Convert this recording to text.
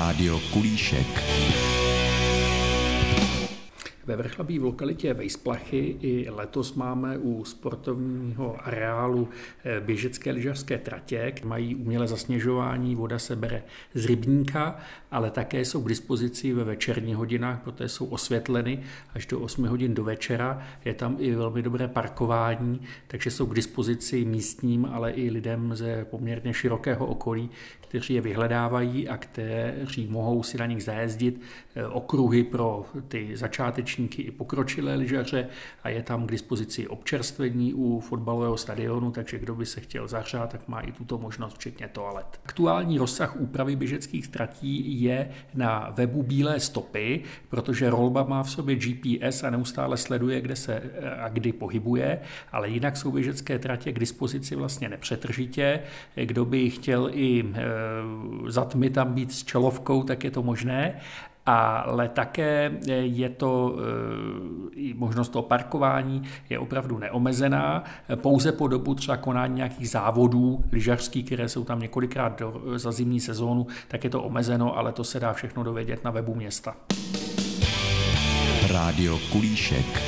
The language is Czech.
Rádio Kulíšek. Ve Vrchlabí v lokalitě Vejsplachy i letos máme u sportovního areálu eh, běžecké lyžařské tratě, mají umělé zasněžování, voda se bere z rybníka, ale také jsou k dispozici ve večerních hodinách, protože jsou osvětleny až do 8 hodin do večera. Je tam i velmi dobré parkování, takže jsou k dispozici místním, ale i lidem ze poměrně širokého okolí, kteří je vyhledávají a kteří mohou si na nich zajezdit eh, okruhy pro ty začátečníky i pokročilé lyžaře a je tam k dispozici občerstvení u fotbalového stadionu, takže kdo by se chtěl zahřát, tak má i tuto možnost, včetně toalet. Aktuální rozsah úpravy běžeckých tratí je na webu Bílé stopy, protože rolba má v sobě GPS a neustále sleduje, kde se a kdy pohybuje, ale jinak jsou běžecké tratě k dispozici vlastně nepřetržitě. Kdo by chtěl i eh, za tam být s čelovkou, tak je to možné ale také je to eh, možnost toho parkování je opravdu neomezená, pouze po dobu třeba konání nějakých závodů lyžařských, které jsou tam několikrát do, za zimní sezónu, tak je to omezeno, ale to se dá všechno dovědět na webu města. Rádio Kulíšek.